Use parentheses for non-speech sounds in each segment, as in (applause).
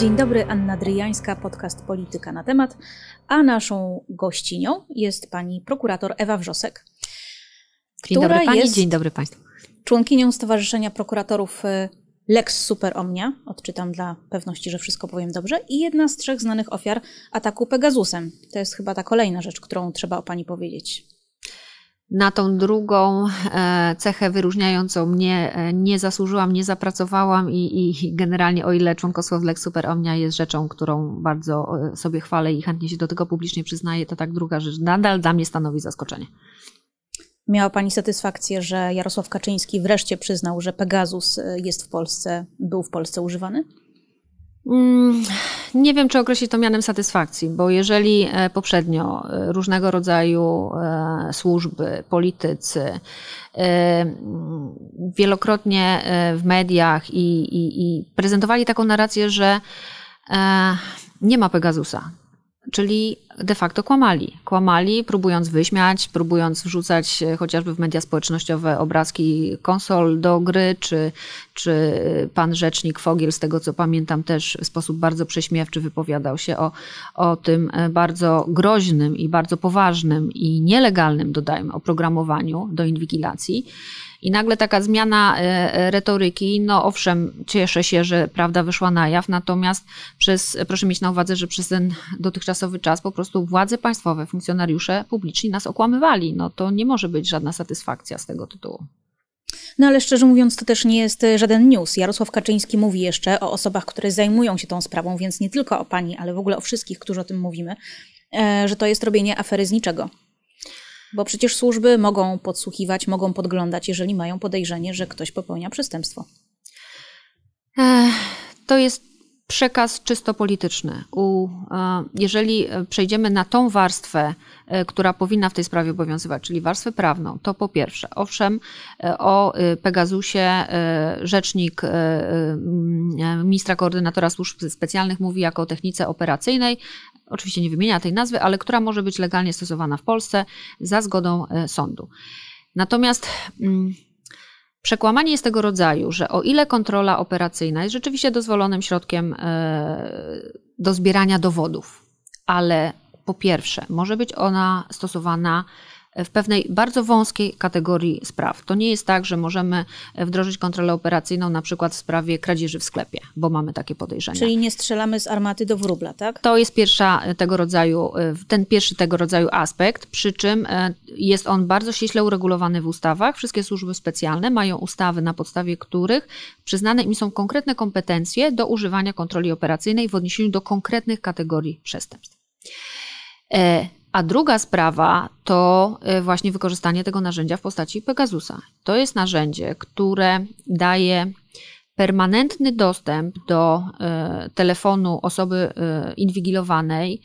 Dzień dobry, Anna Dryjańska, podcast Polityka na temat, a naszą gościnią jest pani prokurator Ewa Wrzosek. Dzień dobry pani, dzień dobry państwu. Członkinią Stowarzyszenia Prokuratorów y, Lex Super Omnia, odczytam dla pewności, że wszystko powiem dobrze, i jedna z trzech znanych ofiar ataku Pegasusem. To jest chyba ta kolejna rzecz, którą trzeba o pani powiedzieć. Na tą drugą e, cechę wyróżniającą mnie e, nie zasłużyłam, nie zapracowałam i, i generalnie o ile członkostwo w Lex Super Omnia jest rzeczą, którą bardzo e, sobie chwalę i chętnie się do tego publicznie przyznaję, to tak druga rzecz nadal dla mnie stanowi zaskoczenie. Miała Pani satysfakcję, że Jarosław Kaczyński wreszcie przyznał, że Pegasus jest w Polsce, był w Polsce używany? Mm, nie wiem, czy określić to mianem satysfakcji, bo jeżeli e, poprzednio e, różnego rodzaju e, służby, politycy wielokrotnie w mediach i, i, i prezentowali taką narrację, że nie ma Pegasusa, Czyli de facto kłamali. Kłamali, próbując wyśmiać, próbując wrzucać e, chociażby w media społecznościowe obrazki konsol do gry, czy, czy pan rzecznik Fogiel, z tego co pamiętam, też w sposób bardzo prześmiewczy wypowiadał się o, o tym e, bardzo groźnym i bardzo poważnym i nielegalnym, dodajmy, oprogramowaniu do inwigilacji. I nagle taka zmiana e, e, retoryki, no owszem, cieszę się, że prawda wyszła na jaw, natomiast przez, proszę mieć na uwadze, że przez ten dotychczasowy czas po prostu władze państwowe, funkcjonariusze publiczni nas okłamywali. No to nie może być żadna satysfakcja z tego tytułu. No ale szczerze mówiąc, to też nie jest żaden news. Jarosław Kaczyński mówi jeszcze o osobach, które zajmują się tą sprawą, więc nie tylko o pani, ale w ogóle o wszystkich, którzy o tym mówimy, e, że to jest robienie afery z niczego. Bo przecież służby mogą podsłuchiwać, mogą podglądać, jeżeli mają podejrzenie, że ktoś popełnia przestępstwo. To jest przekaz czysto polityczny. U, e, jeżeli przejdziemy na tą warstwę, e, która powinna w tej sprawie obowiązywać, czyli warstwę prawną, to po pierwsze, owszem, e, o Pegasusie rzecznik ministra koordynatora służb specjalnych mówi jako o technice operacyjnej, oczywiście nie wymienia tej nazwy, ale która może być legalnie stosowana w Polsce za zgodą sądu. Natomiast mm, Przekłamanie jest tego rodzaju, że o ile kontrola operacyjna jest rzeczywiście dozwolonym środkiem e, do zbierania dowodów, ale po pierwsze, może być ona stosowana w pewnej bardzo wąskiej kategorii spraw. To nie jest tak, że możemy wdrożyć kontrolę operacyjną na przykład w sprawie kradzieży w sklepie, bo mamy takie podejrzenia. Czyli nie strzelamy z armaty do wróbla, tak? To jest pierwsza tego rodzaju, ten pierwszy tego rodzaju aspekt, przy czym e, jest on bardzo ściśle uregulowany w ustawach. Wszystkie służby specjalne mają ustawy, na podstawie których przyznane im są konkretne kompetencje do używania kontroli operacyjnej w odniesieniu do konkretnych kategorii przestępstw. A druga sprawa to y, właśnie wykorzystanie tego narzędzia w postaci Pegasusa. To jest narzędzie, które daje permanentny dostęp do y, telefonu osoby y, inwigilowanej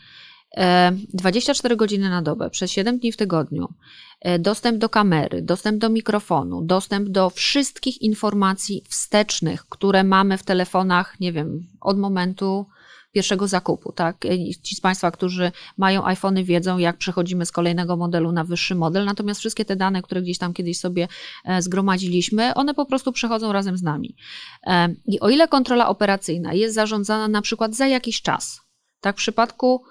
24 godziny na dobę, przez 7 dni w tygodniu, dostęp do kamery, dostęp do mikrofonu, dostęp do wszystkich informacji wstecznych, które mamy w telefonach, nie wiem, od momentu pierwszego zakupu. Tak? Ci z Państwa, którzy mają iPhony, wiedzą, jak przechodzimy z kolejnego modelu na wyższy model, natomiast wszystkie te dane, które gdzieś tam kiedyś sobie e, zgromadziliśmy, one po prostu przechodzą razem z nami. E, I o ile kontrola operacyjna jest zarządzana na przykład za jakiś czas, tak w przypadku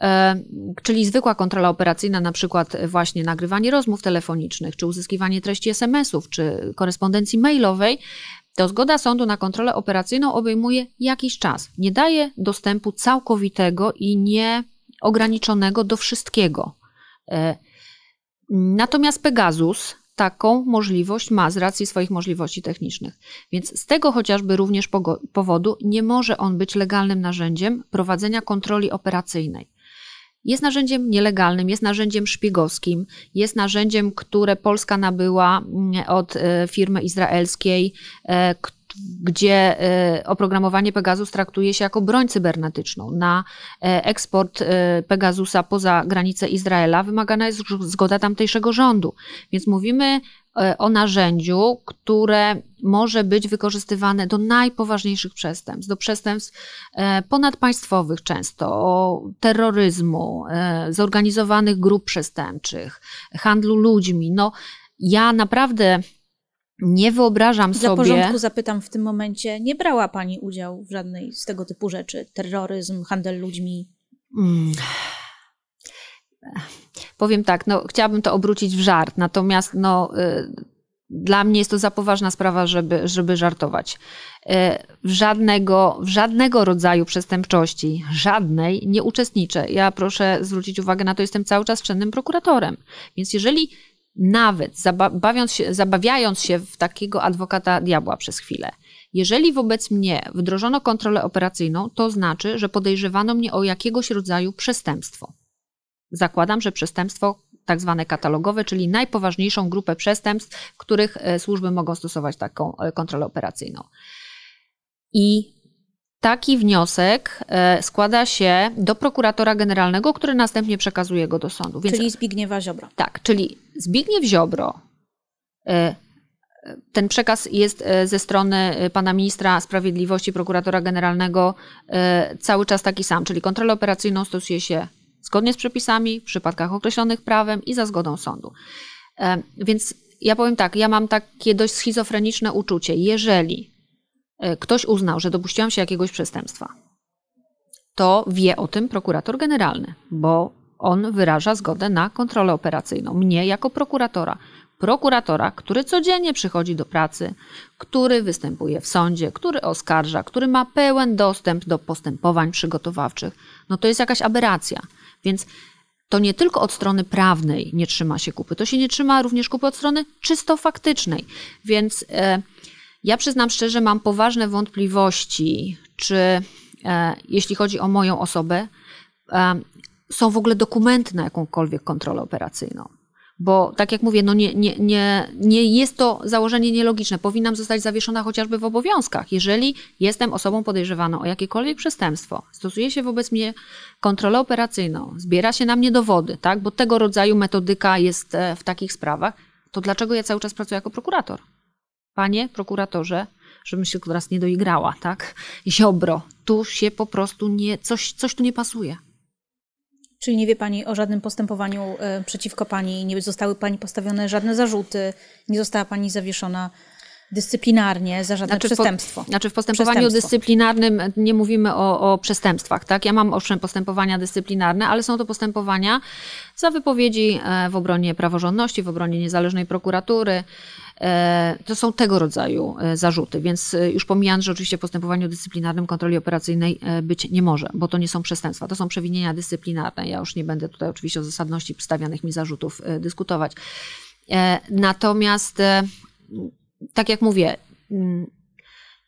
e, czyli zwykła kontrola operacyjna, na przykład właśnie nagrywanie rozmów telefonicznych, czy uzyskiwanie treści SMS-ów, czy korespondencji mailowej, to zgoda sądu na kontrolę operacyjną obejmuje jakiś czas. Nie daje dostępu całkowitego i nieograniczonego do wszystkiego. E, natomiast Pegasus taką możliwość ma z racji swoich możliwości technicznych. Więc z tego chociażby również powodu nie może on być legalnym narzędziem prowadzenia kontroli operacyjnej. Jest narzędziem nielegalnym, jest narzędziem szpiegowskim, jest narzędziem, które Polska nabyła mm, od e, firmy izraelskiej, e, gdzie e, oprogramowanie Pegasus traktuje się jako broń cybernetyczną. Na eksport Pegasusa poza granice Izraela wymagana jest zgoda tamtejszego rządu. Więc mówimy o narzędziu, które może być wykorzystywane do najpoważniejszych przestępstw, do przestępstw e, ponadpaństwowych często, terroryzmu, e, zorganizowanych grup przestępczych, handlu ludźmi. No, ja naprawdę nie wyobrażam Dla sobie. Dla porządku zapytam w tym momencie, nie brała Pani udziału w żadnej z tego typu rzeczy? Terroryzm, handel ludźmi? Hmm. Powiem tak, no, chciałabym to obrócić w żart, natomiast no, y, dla mnie jest to za poważna sprawa, żeby, żeby żartować. Y, w żadnego, w żadnego rodzaju przestępczości, żadnej nie uczestniczę. Ja proszę zwrócić uwagę na to, jestem cały czas czynnym prokuratorem. Więc jeżeli nawet się, zabawiając się w takiego adwokata diabła przez chwilę, jeżeli wobec mnie wdrożono kontrolę operacyjną, to znaczy, że podejrzewano mnie o jakiegoś rodzaju przestępstwo. Zakładam, że przestępstwo tak zwane katalogowe, czyli najpoważniejszą grupę przestępstw, których e, służby mogą stosować taką e, kontrolę operacyjną. I taki wniosek e, składa się do prokuratora generalnego, który następnie przekazuje go do sądu. Więc, czyli Zbigniewa Ziobro. Tak, czyli Zbigniew Ziobro. Ten przekaz jest ze strony pana ministra sprawiedliwości, prokuratora generalnego cały czas taki sam, czyli kontrolę operacyjną stosuje się zgodnie z przepisami, w przypadkach określonych prawem i za zgodą sądu. Więc ja powiem tak, ja mam takie dość schizofreniczne uczucie. Jeżeli e, ktoś uznał, że dopuściłam się jakiegoś przestępstwa, to wie o tym prokurator generalny, bo on wyraża zgodę na kontrolę operacyjną. Mnie jako prokuratora. Prokuratora, który codziennie przychodzi do pracy, który występuje w sądzie, który oskarża, który ma pełen dostęp do postępowań przygotowawczych, no to jest jakaś aberracja. Więc to nie tylko od strony prawnej nie trzyma się kupy, to się nie trzyma również kupy od strony czysto faktycznej. Więc e, ja przyznam szczerze, mam poważne wątpliwości, czy e, jeśli chodzi o moją osobę, e, są w ogóle dokumenty na jakąkolwiek kontrolę operacyjną. Bo tak jak mówię, no nie, nie, nie, nie jest to założenie nielogiczne. Powinnam zostać zawieszona chociażby w obowiązkach. Jeżeli jestem osobą podejrzewaną o jakiekolwiek przestępstwo, stosuje się wobec mnie kontrolę operacyjną, zbiera się na mnie dowody, tak? bo tego rodzaju metodyka jest e, w takich sprawach, to dlaczego ja cały czas pracuję jako prokurator? Panie prokuratorze, żebym się teraz nie doigrała, tak? Ziobro, tu się po prostu nie, coś, coś tu nie pasuje. Czyli nie wie Pani o żadnym postępowaniu e, przeciwko Pani, nie zostały Pani postawione żadne zarzuty, nie została Pani zawieszona dyscyplinarnie za żadne znaczy przestępstwo. Po, znaczy w postępowaniu dyscyplinarnym nie mówimy o, o, przestępstwach, tak? Ja mam owszem postępowania dyscyplinarne, ale są to postępowania za wypowiedzi e, w obronie praworządności, w obronie niezależnej prokuratury. E, to są tego rodzaju e, zarzuty, więc już pomijając, że oczywiście w postępowaniu dyscyplinarnym kontroli operacyjnej być nie może, bo to nie są przestępstwa, to są przewinienia dyscyplinarne. Ja już nie będę tutaj oczywiście o zasadności stawianych mi zarzutów dyskutować. Natomiast tak jak mówię, mm,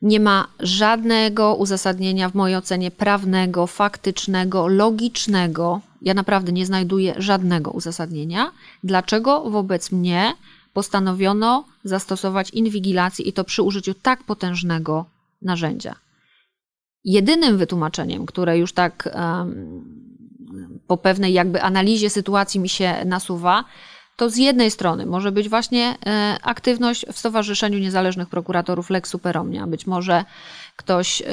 nie ma żadnego uzasadnienia w mojej ocenie prawnego, faktycznego, logicznego. Ja naprawdę nie znajduję żadnego uzasadnienia, dlaczego wobec mnie postanowiono zastosować inwigilację i to przy użyciu tak potężnego narzędzia. Jedynym wytłumaczeniem, które już tak um, po pewnej jakby analizie sytuacji mi się nasuwa, to z jednej strony może być właśnie e, aktywność w Stowarzyszeniu Niezależnych Prokuratorów Lex Superomnia. Być może ktoś e,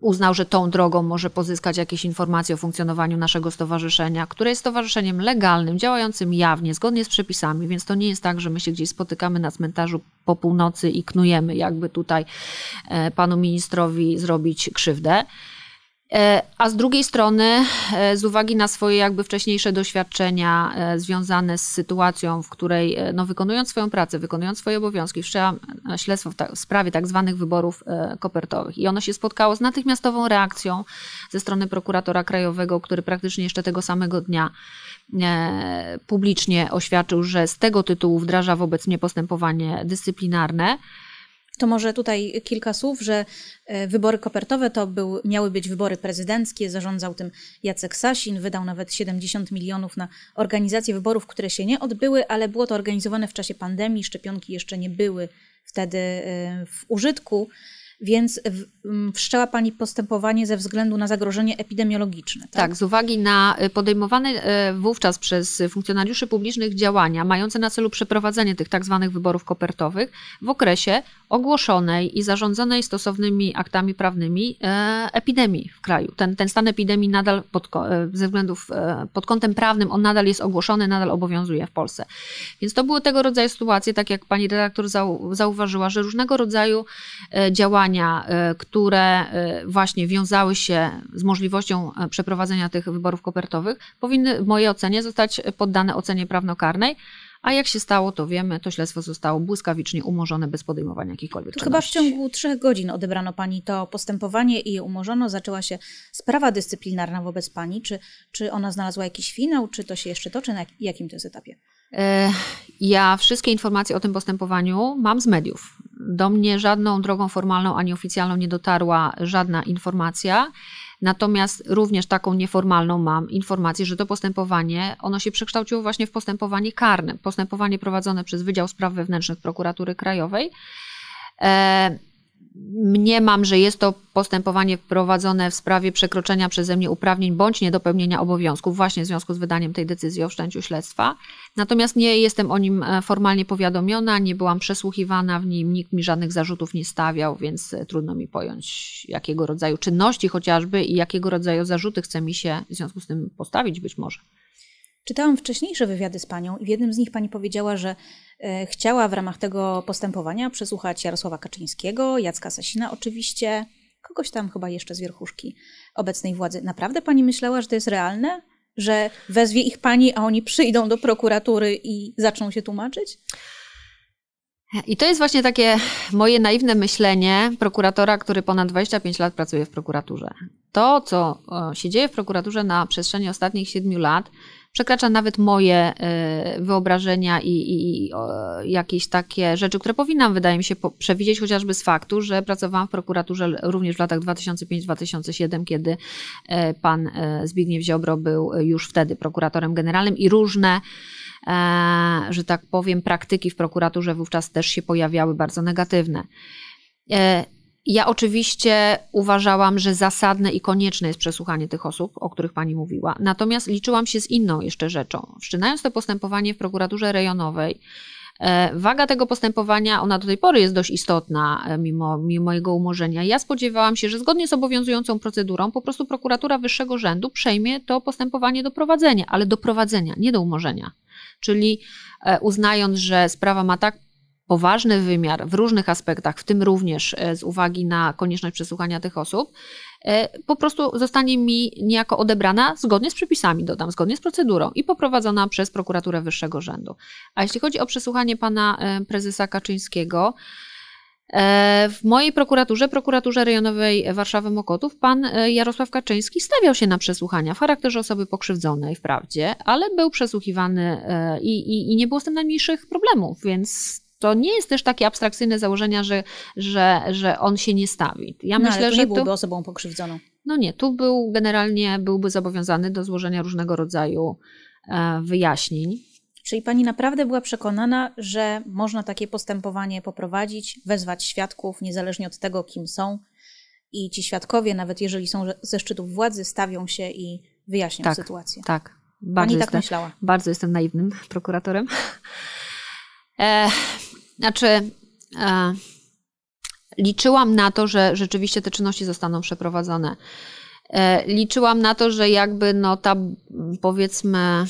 uznał, że tą drogą może pozyskać jakieś informacje o funkcjonowaniu naszego stowarzyszenia, które jest stowarzyszeniem legalnym, działającym jawnie, zgodnie z przepisami, więc to nie jest tak, że my się gdzieś spotykamy na cmentarzu po północy i knujemy, jakby tutaj e, panu ministrowi zrobić krzywdę. E, a z drugiej strony, e, z uwagi na swoje jakby wcześniejsze doświadczenia e, związane z sytuacją, w której no, wykonując swoją pracę, wykonując swoje obowiązki, wszczęłam śledztwo w, ta, w sprawie tak zwanych wyborów kopertowych i ono się spotkało z natychmiastową reakcją ze strony prokuratora krajowego, który praktycznie jeszcze tego samego dnia publicznie oświadczył, że z tego tytułu wdraża wobec mnie postępowanie dyscyplinarne. To może tutaj kilka słów, że e, wybory kopertowe to był, miały być wybory prezydenckie, zarządzał tym Jacek Sasin, wydał nawet 70 milionów na organizację wyborów, które się nie odbyły, ale było to organizowane w czasie pandemii, szczepionki jeszcze nie były wtedy e, w użytku więc wszczęła Pani postępowanie ze względu na zagrożenie epidemiologiczne. Tak, tak z uwagi na y, podejmowane wówczas przez funkcjonariuszy publicznych działania mające na celu przeprowadzenie tych tak zwanych wyborów kopertowych w okresie ogłoszonej i zarządzonej stosownymi aktami prawnymi e, epidemii w kraju. Ten, ten stan epidemii nadal pod, e, ze względów e, pod kątem prawnym on nadal jest ogłoszony, nadal obowiązuje w Polsce. Więc to były tego rodzaju sytuacje, tak jak pani redaktor zau, zauważyła, że różnego rodzaju działania, które właśnie wiązały się z możliwością przeprowadzenia tych wyborów kopertowych, powinny w mojej ocenie zostać poddane ocenie prawnokarnej. A jak się stało, to wiemy, to śledztwo zostało błyskawicznie umorzone bez podejmowania jakichkolwiek to Chyba w ciągu trzech godzin odebrano pani to postępowanie i je umorzono. Zaczęła się sprawa dyscyplinarna wobec pani. Czy, czy ona znalazła jakiś finał, czy to się jeszcze toczy? Na jakim to jest etapie? E, ja wszystkie informacje o tym postępowaniu mam z mediów. Do mnie żadną drogą formalną ani oficjalną nie dotarła żadna informacja. Natomiast również taką nieformalną mam informację, że to postępowanie, ono się przekształciło właśnie w postępowanie karne, postępowanie prowadzone przez Wydział Spraw Wewnętrznych Prokuratury Krajowej. E, Mniemam, że jest to postępowanie prowadzone w sprawie przekroczenia przeze mnie uprawnień bądź niedopełnienia obowiązków, właśnie w związku z wydaniem tej decyzji o wszczęciu śledztwa. Natomiast nie jestem o nim e, formalnie powiadomiona, nie byłam przesłuchiwana w nim, nikt mi żadnych zarzutów nie stawiał, więc e, trudno mi pojąć, jakiego rodzaju czynności chociażby i jakiego rodzaju zarzuty chce mi się w związku z tym postawić być może. Czytałam wcześniejsze wywiady z panią i w jednym z nich pani powiedziała, że e, chciała w ramach tego postępowania przesłuchać Jarosława Kaczyńskiego, Jacka Sasina oczywiście, kogoś tam chyba jeszcze z wierchuszki obecnej władzy. Naprawdę pani myślała, że to jest realne? Że wezwie ich pani, a oni przyjdą do prokuratury i zaczną się tłumaczyć? I to jest właśnie takie moje naiwne myślenie prokuratora, który ponad 25 lat pracuje w prokuraturze. To, co się dzieje w prokuraturze na przestrzeni ostatnich 7 lat, przekracza nawet moje e, wyobrażenia i, i, i jakieś takie rzeczy, które powinnam, wydaje mi się, przewidzieć chociażby z faktu, że pracowałam w prokuraturze również w latach 2005-2007, kiedy e, pan e, Zbigniew Ziobro był już wtedy prokuratorem generalnym i różne że tak powiem, praktyki w prokuraturze wówczas też się pojawiały bardzo negatywne. Ja oczywiście uważałam, że zasadne i konieczne jest przesłuchanie tych osób, o których pani mówiła. Natomiast liczyłam się z inną jeszcze rzeczą. Wszczynając to postępowanie w prokuraturze rejonowej, e, Waga tego postępowania, ona do tej pory jest dość istotna, e, mimo, mimo jego umorzenia. Ja spodziewałam się, że zgodnie z obowiązującą procedurą, po prostu prokuratura wyższego rzędu przejmie to postępowanie do prowadzenia, ale do prowadzenia, nie do umorzenia. Czyli e, uznając, że sprawa ma tak poważny wymiar w różnych aspektach, w tym również e, z uwagi na konieczność przesłuchania tych osób, e, po prostu zostanie mi niejako odebrana zgodnie z przepisami, dodam, zgodnie z procedurą i poprowadzona przez prokuraturę wyższego rzędu. A jeśli chodzi o przesłuchanie pana e, prezesa Kaczyńskiego, w mojej prokuraturze, prokuraturze rejonowej Warszawy-Mokotów, pan Jarosław Kaczyński stawiał się na przesłuchania w charakterze osoby pokrzywdzonej wprawdzie, ale był przesłuchiwany i, i, i nie było z tym najmniejszych problemów, więc to nie jest też takie abstrakcyjne założenie, że, że, że on się nie stawi. Ja no, myślę, ale że nie byłby tu, osobą pokrzywdzoną. No nie, tu był generalnie byłby zobowiązany do złożenia różnego rodzaju e, wyjaśnień. Czyli pani naprawdę była przekonana, że można takie postępowanie poprowadzić, wezwać świadków, niezależnie od tego, kim są, i ci świadkowie, nawet jeżeli są ze szczytów władzy, stawią się i wyjaśnią tak, sytuację. Tak. Bardzo pani tak jestem, myślała. Bardzo jestem naiwnym prokuratorem. (laughs) E, znaczy, e, liczyłam na to, że rzeczywiście te czynności zostaną przeprowadzone. E, liczyłam na to, że jakby no ta powiedzmy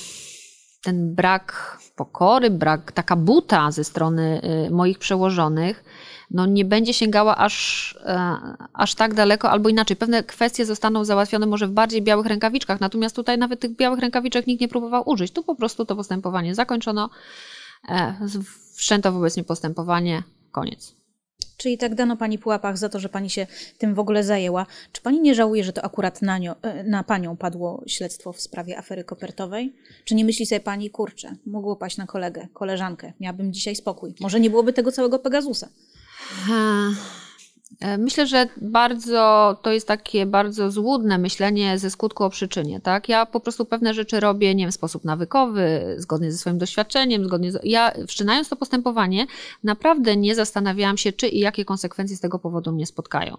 ten brak pokory, brak taka buta ze strony y, moich przełożonych, no nie będzie sięgała aż, e, aż tak daleko, albo inaczej. Pewne kwestie zostaną załatwione może w bardziej białych rękawiczkach, natomiast tutaj nawet tych białych rękawiczek nikt nie próbował użyć. Tu po prostu to postępowanie zakończono, e, wszczęto wobec niej postępowanie, koniec. Czyli tak dano pani po łapach za to, że pani się tym w ogóle zajęła. Czy pani nie żałuje, że to akurat na, nią, e, na panią padło śledztwo w sprawie afery kopertowej? Czy nie myśli sobie pani, kurczę, mogło paść na kolegę, koleżankę, miałabym dzisiaj spokój. Może nie byłoby tego całego Pegasusa? Hmm. E, myślę, że bardzo to jest takie bardzo złudne myślenie ze skutku o przyczynie, tak? Ja po prostu pewne rzeczy robię, nie wiem, w sposób nawykowy, zgodnie ze swoim doświadczeniem, zgodnie z... Ja wszczynając to postępowanie, naprawdę nie zastanawiałam się, czy i jakie konsekwencje z tego powodu mnie spotkają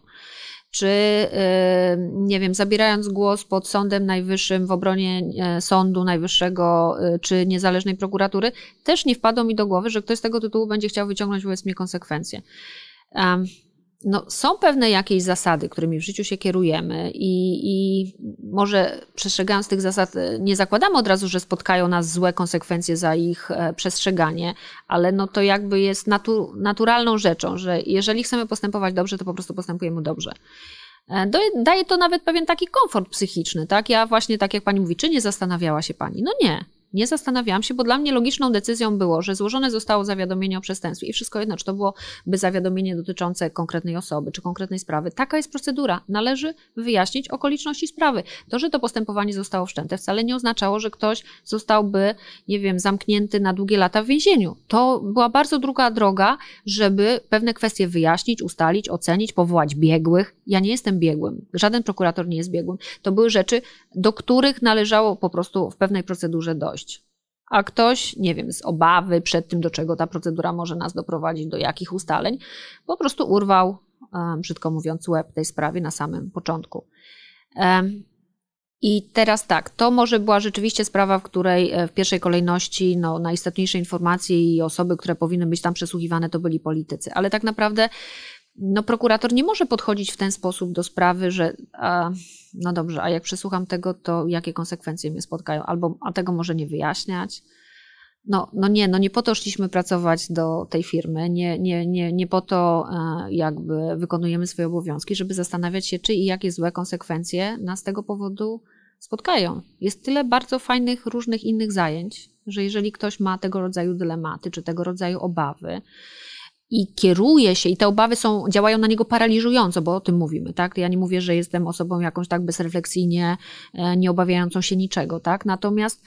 czy, e, nie wiem, zabierając głos pod Sądem Najwyższym w obronie e, Sądu Najwyższego czy niezależnej prokuratury, też nie wpadło mi do głowy, że ktoś z tego tytułu będzie chciał wyciągnąć wobec mnie konsekwencje. No, są pewne jakieś zasady, którymi w życiu się kierujemy, i, i, może przestrzegając tych zasad, nie zakładamy od razu, że spotkają nas złe konsekwencje za ich e, przestrzeganie, ale no to jakby jest natu, naturalną rzeczą, że jeżeli chcemy postępować dobrze, to po prostu postępujemy dobrze. E, daje to nawet pewien taki komfort psychiczny, tak? Ja właśnie, tak jak pani mówi, czy nie zastanawiała się pani? No nie. Nie zastanawiałam się, bo dla mnie logiczną decyzją było, że złożone zostało zawiadomienie o przestępstwie i wszystko jedno, czy to byłoby zawiadomienie dotyczące konkretnej osoby, czy konkretnej sprawy. Taka jest procedura. Należy wyjaśnić okoliczności sprawy. To, że to postępowanie zostało wszczęte, wcale nie oznaczało, że ktoś zostałby, nie wiem, zamknięty na długie lata w więzieniu. To była bardzo druga droga, żeby pewne kwestie wyjaśnić, ustalić, ocenić, powołać biegłych. Ja nie jestem biegłym. Żaden prokurator nie jest biegłym. To były rzeczy, do których należało po prostu w pewnej procedurze dojść a ktoś, nie wiem, z obawy przed tym, do czego ta procedura może nas doprowadzić, do jakich ustaleń, po prostu urwał, brzydko mówiąc, łeb tej sprawie na samym początku. I teraz tak, to może była rzeczywiście sprawa, w której e, w pierwszej kolejności no, najistotniejsze informacje i osoby, które powinny być tam przesłuchiwane, to byli politycy. Ale tak naprawdę no, prokurator nie może podchodzić w ten sposób do sprawy, że a, no dobrze, a jak przesłucham tego, to jakie konsekwencje mnie spotkają, albo a tego może nie wyjaśniać. No, no nie, no nie po to szliśmy pracować do tej firmy, nie, nie, nie, nie po to e, jakby wykonujemy swoje obowiązki, żeby zastanawiać się, czy i jakie złe konsekwencje nas z tego powodu spotkają. Jest tyle bardzo fajnych, różnych innych zajęć, że jeżeli ktoś ma tego rodzaju dylematy, czy tego rodzaju obawy, i kieruje się, i te obawy są, działają na niego paraliżująco, bo o tym mówimy, tak? Ja nie mówię, że jestem osobą jakąś tak bezrefleksyjnie, e, nie obawiającą się niczego, tak? Natomiast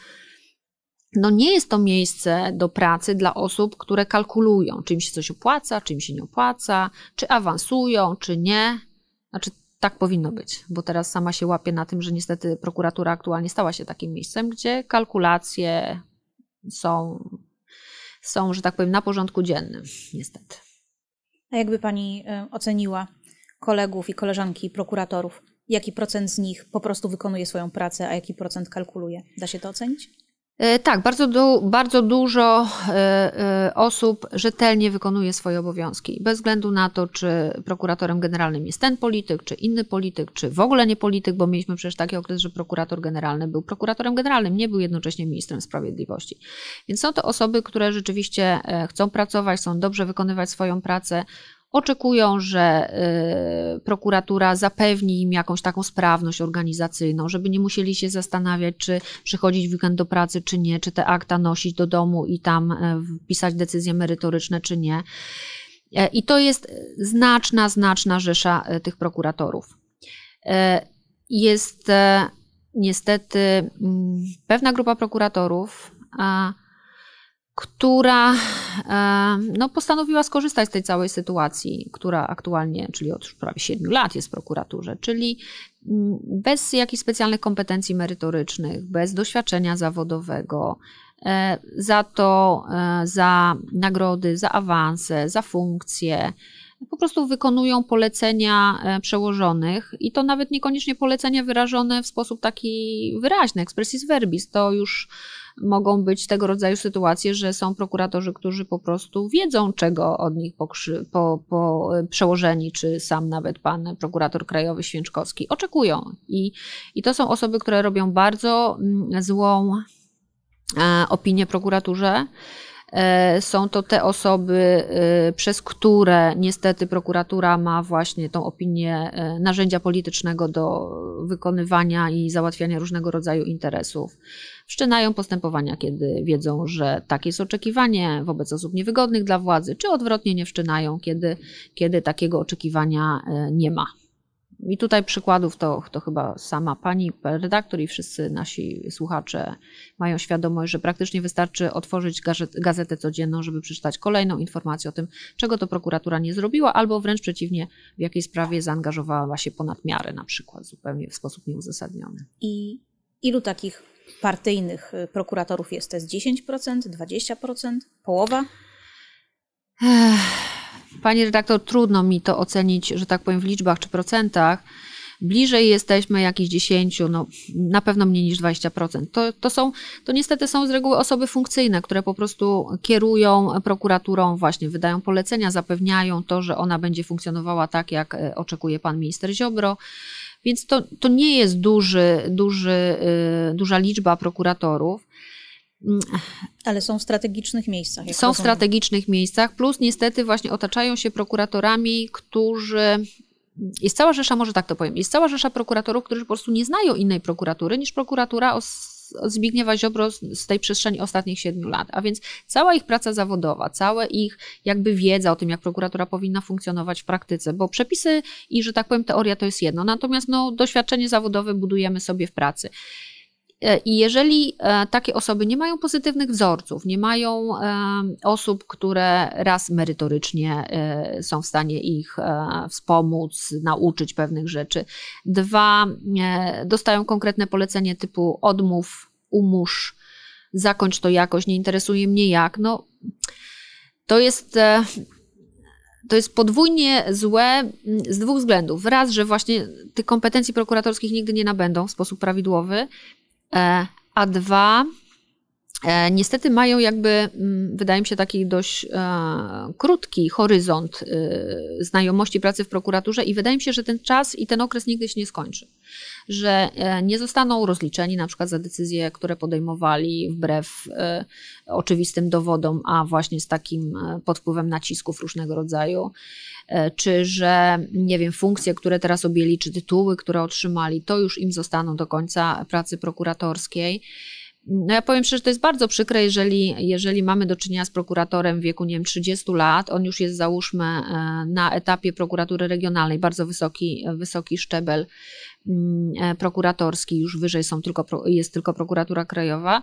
no nie jest to miejsce do pracy dla osób, które kalkulują, czy im się coś opłaca, czy im się nie opłaca, czy awansują, czy nie. Znaczy, tak powinno być, bo teraz sama się łapię na tym, że niestety prokuratura aktualnie stała się takim miejscem, gdzie kalkulacje są są, że tak powiem, na porządku dziennym, niestety. A jakby pani e, oceniła kolegów i koleżanki prokuratorów? Jaki procent z nich po prostu wykonuje swoją pracę, a jaki procent kalkuluje? Da się to ocenić? E, tak, bardzo, du bardzo dużo e, e, osób rzetelnie wykonuje swoje obowiązki, bez względu na to, czy prokuratorem generalnym jest ten polityk, czy inny polityk, czy w ogóle nie polityk, bo mieliśmy przecież taki okres, że prokurator generalny był prokuratorem generalnym, nie był jednocześnie ministrem sprawiedliwości. Więc są to osoby, które rzeczywiście chcą pracować, chcą dobrze wykonywać swoją pracę, oczekują, że y, prokuratura zapewni im jakąś taką sprawność organizacyjną, żeby nie musieli się zastanawiać, czy przychodzić w weekend do pracy, czy nie, czy te akta nosić do domu i tam e, wpisać decyzje merytoryczne, czy nie. E, I to jest znaczna, znaczna rzesza e, tych prokuratorów. Jest niestety mm, pewna grupa prokuratorów, która e, no, postanowiła skorzystać z tej całej sytuacji, która aktualnie, czyli od prawie 7 lat jest w prokuraturze, czyli mm, bez jakichś specjalnych kompetencji merytorycznych, bez doświadczenia zawodowego, e, za to, e, za nagrody, za awanse, za funkcje, po prostu wykonują polecenia przełożonych i to nawet niekoniecznie polecenia wyrażone w sposób taki wyraźny, expressis verbis, to już mogą być tego rodzaju sytuacje, że są prokuratorzy, którzy po prostu wiedzą, czego od nich pokrzy, po, po przełożeni, czy sam nawet pan prokurator krajowy Święczkowski oczekują. I, i to są osoby, które robią bardzo mm, złą e, opinię prokuraturze. E, są to te osoby, e, przez które niestety prokuratura ma właśnie tą opinię narzędzia politycznego do wykonywania i załatwiania różnego rodzaju interesów wszczynają postępowania, kiedy wiedzą, że takie jest oczekiwanie wobec osób niewygodnych dla władzy, czy odwrotnie nie wszczynają, kiedy, kiedy takiego oczekiwania e, nie ma. I tutaj przykładów to, to chyba sama pani redaktor i wszyscy nasi słuchacze mają świadomość, że praktycznie wystarczy otworzyć gazetę codzienną, żeby przeczytać kolejną informację o tym, czego to prokuratura nie zrobiła, albo wręcz przeciwnie, w jakiej sprawie zaangażowała się ponad miarę, na przykład zupełnie w sposób nieuzasadniony. I ilu takich partyjnych y, prokuratorów jest? To jest 10%, 20%, połowa? Pani redaktor, trudno mi to ocenić, że tak powiem, w liczbach czy procentach. bliżej jesteśmy jakichś 10, no na pewno mniej niż 20%. To, to są, to niestety są z reguły osoby funkcyjne, które po prostu kierują prokuraturą, właśnie wydają polecenia, zapewniają to, że ona będzie funkcjonowała tak, jak e, oczekuje pan minister Ziobro. Więc to, to nie jest duży, duży, y, duża liczba prokuratorów. Ale są w strategicznych miejscach. są w strategicznych miejscach, plus niestety właśnie otaczają się prokuratorami, którzy jest cała rzesza, może tak to powiem, jest cała rzesza prokuratorów, którzy po prostu nie znają innej prokuratury niż prokuratura o Zbigniewa Ziobro z tej przestrzeni ostatnich siedmiu lat. A więc cała ich praca zawodowa, cała ich jakby wiedza o tym, jak prokuratura powinna funkcjonować w praktyce, bo przepisy i, że tak powiem, teoria to jest jedno, natomiast no, doświadczenie zawodowe budujemy sobie w pracy. E, I jeżeli e, takie osoby nie mają pozytywnych wzorców, nie mają e, osób, które raz merytorycznie są w stanie ich wspomóc, nauczyć pewnych rzeczy, dwa dostają konkretne polecenie typu odmów, umórz, zakończ to jakoś, nie interesuje mnie jak, no to jest to jest podwójnie złe z dwóch względów. Raz, że właśnie tych kompetencji prokuratorskich nigdy nie nabędą w sposób prawidłowy, E, a dwa, e, niestety mają jakby, mm, wydaje mi się, taki dość e, krótki horyzont znajomości pracy w prokuraturze i wydaje mi się, że ten czas i ten okres nigdy się nie skończy. Że nie zostaną rozliczeni na przykład za decyzje, które podejmowali wbrew oczywistym dowodom, a właśnie z takim pod wpływem nacisków różnego rodzaju E, czy że, nie wiem, funkcje, które teraz objęli, czy tytuły, które otrzymali, to już im zostaną do końca pracy prokuratorskiej. No ja powiem szczerze, że to jest bardzo przykre, jeżeli, jeżeli mamy do czynienia z prokuratorem w wieku, nie wiem, 30 lat, on już jest załóżmy e, na etapie prokuratury regionalnej, bardzo wysoki, wysoki szczebel mm, e, prokuratorski, już wyżej są tylko, jest tylko prokuratura krajowa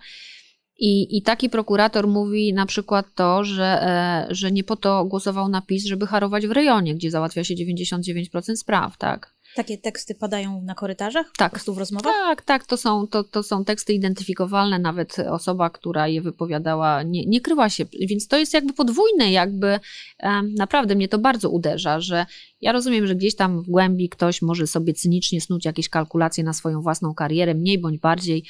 i, I taki prokurator mówi na przykład to, że, e, że nie po to głosował na PiS, żeby harować w rejonie, gdzie załatwia się 99% spraw, tak? Takie teksty padają na korytarzach? Tak. Po prostu w rozmowach? Tak, tak, to są, to, to są teksty identyfikowalne, nawet osoba, która je wypowiadała, nie, nie kryła się, więc to jest jakby podwójne, jakby naprawdę mnie to bardzo uderza, że ja rozumiem, że gdzieś tam w głębi ktoś może sobie cynicznie snuć jakieś kalkulacje na swoją własną karierę, mniej bądź bardziej,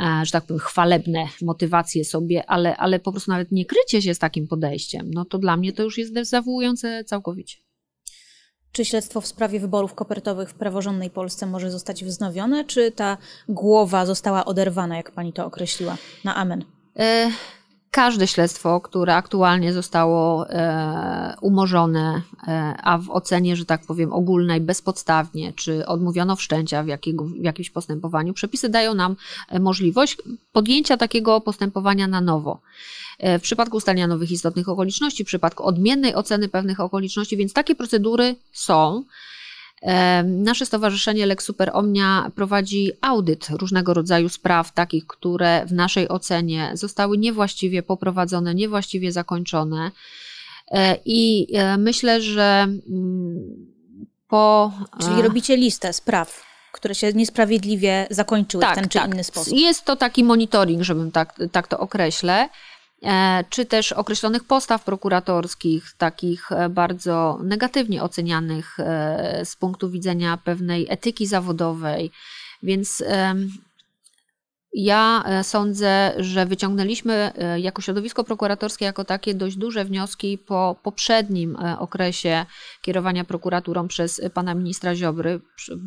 e, że tak powiem, chwalebne motywacje sobie, ale, ale po prostu nawet nie krycie się z takim podejściem, no to dla mnie to już jest dezawuujące całkowicie. Czy śledztwo w sprawie wyborów kopertowych w praworządnej Polsce może zostać wznowione, czy ta głowa została oderwana, jak pani to określiła, na amen? E, każde śledztwo, które aktualnie zostało e, umorzone, e, a w ocenie, że tak powiem, ogólnej bezpodstawnie, czy odmówiono wszczęcia w, jakiego, w jakimś postępowaniu, przepisy dają nam e, możliwość podjęcia takiego postępowania na nowo. W przypadku ustalenia nowych istotnych okoliczności, w przypadku odmiennej oceny pewnych okoliczności, więc takie procedury są. E, nasze stowarzyszenie Lex Super Omnia prowadzi audyt różnego rodzaju spraw, takich, które w naszej ocenie zostały niewłaściwie poprowadzone, niewłaściwie zakończone. E, I myślę, że mm, po. Czyli robicie listę spraw które się niesprawiedliwie zakończyły tak, w ten czy tak. inny sposób. Jest to taki monitoring, żebym tak, tak to określę. E, czy też określonych postaw prokuratorskich, takich e, bardzo negatywnie ocenianych e, z punktu widzenia pewnej etyki zawodowej. Więc ja sądzę, że wyciągnęliśmy jako środowisko prokuratorskie, jako takie dość duże wnioski po poprzednim okresie kierowania prokuraturą przez pana ministra Ziobry,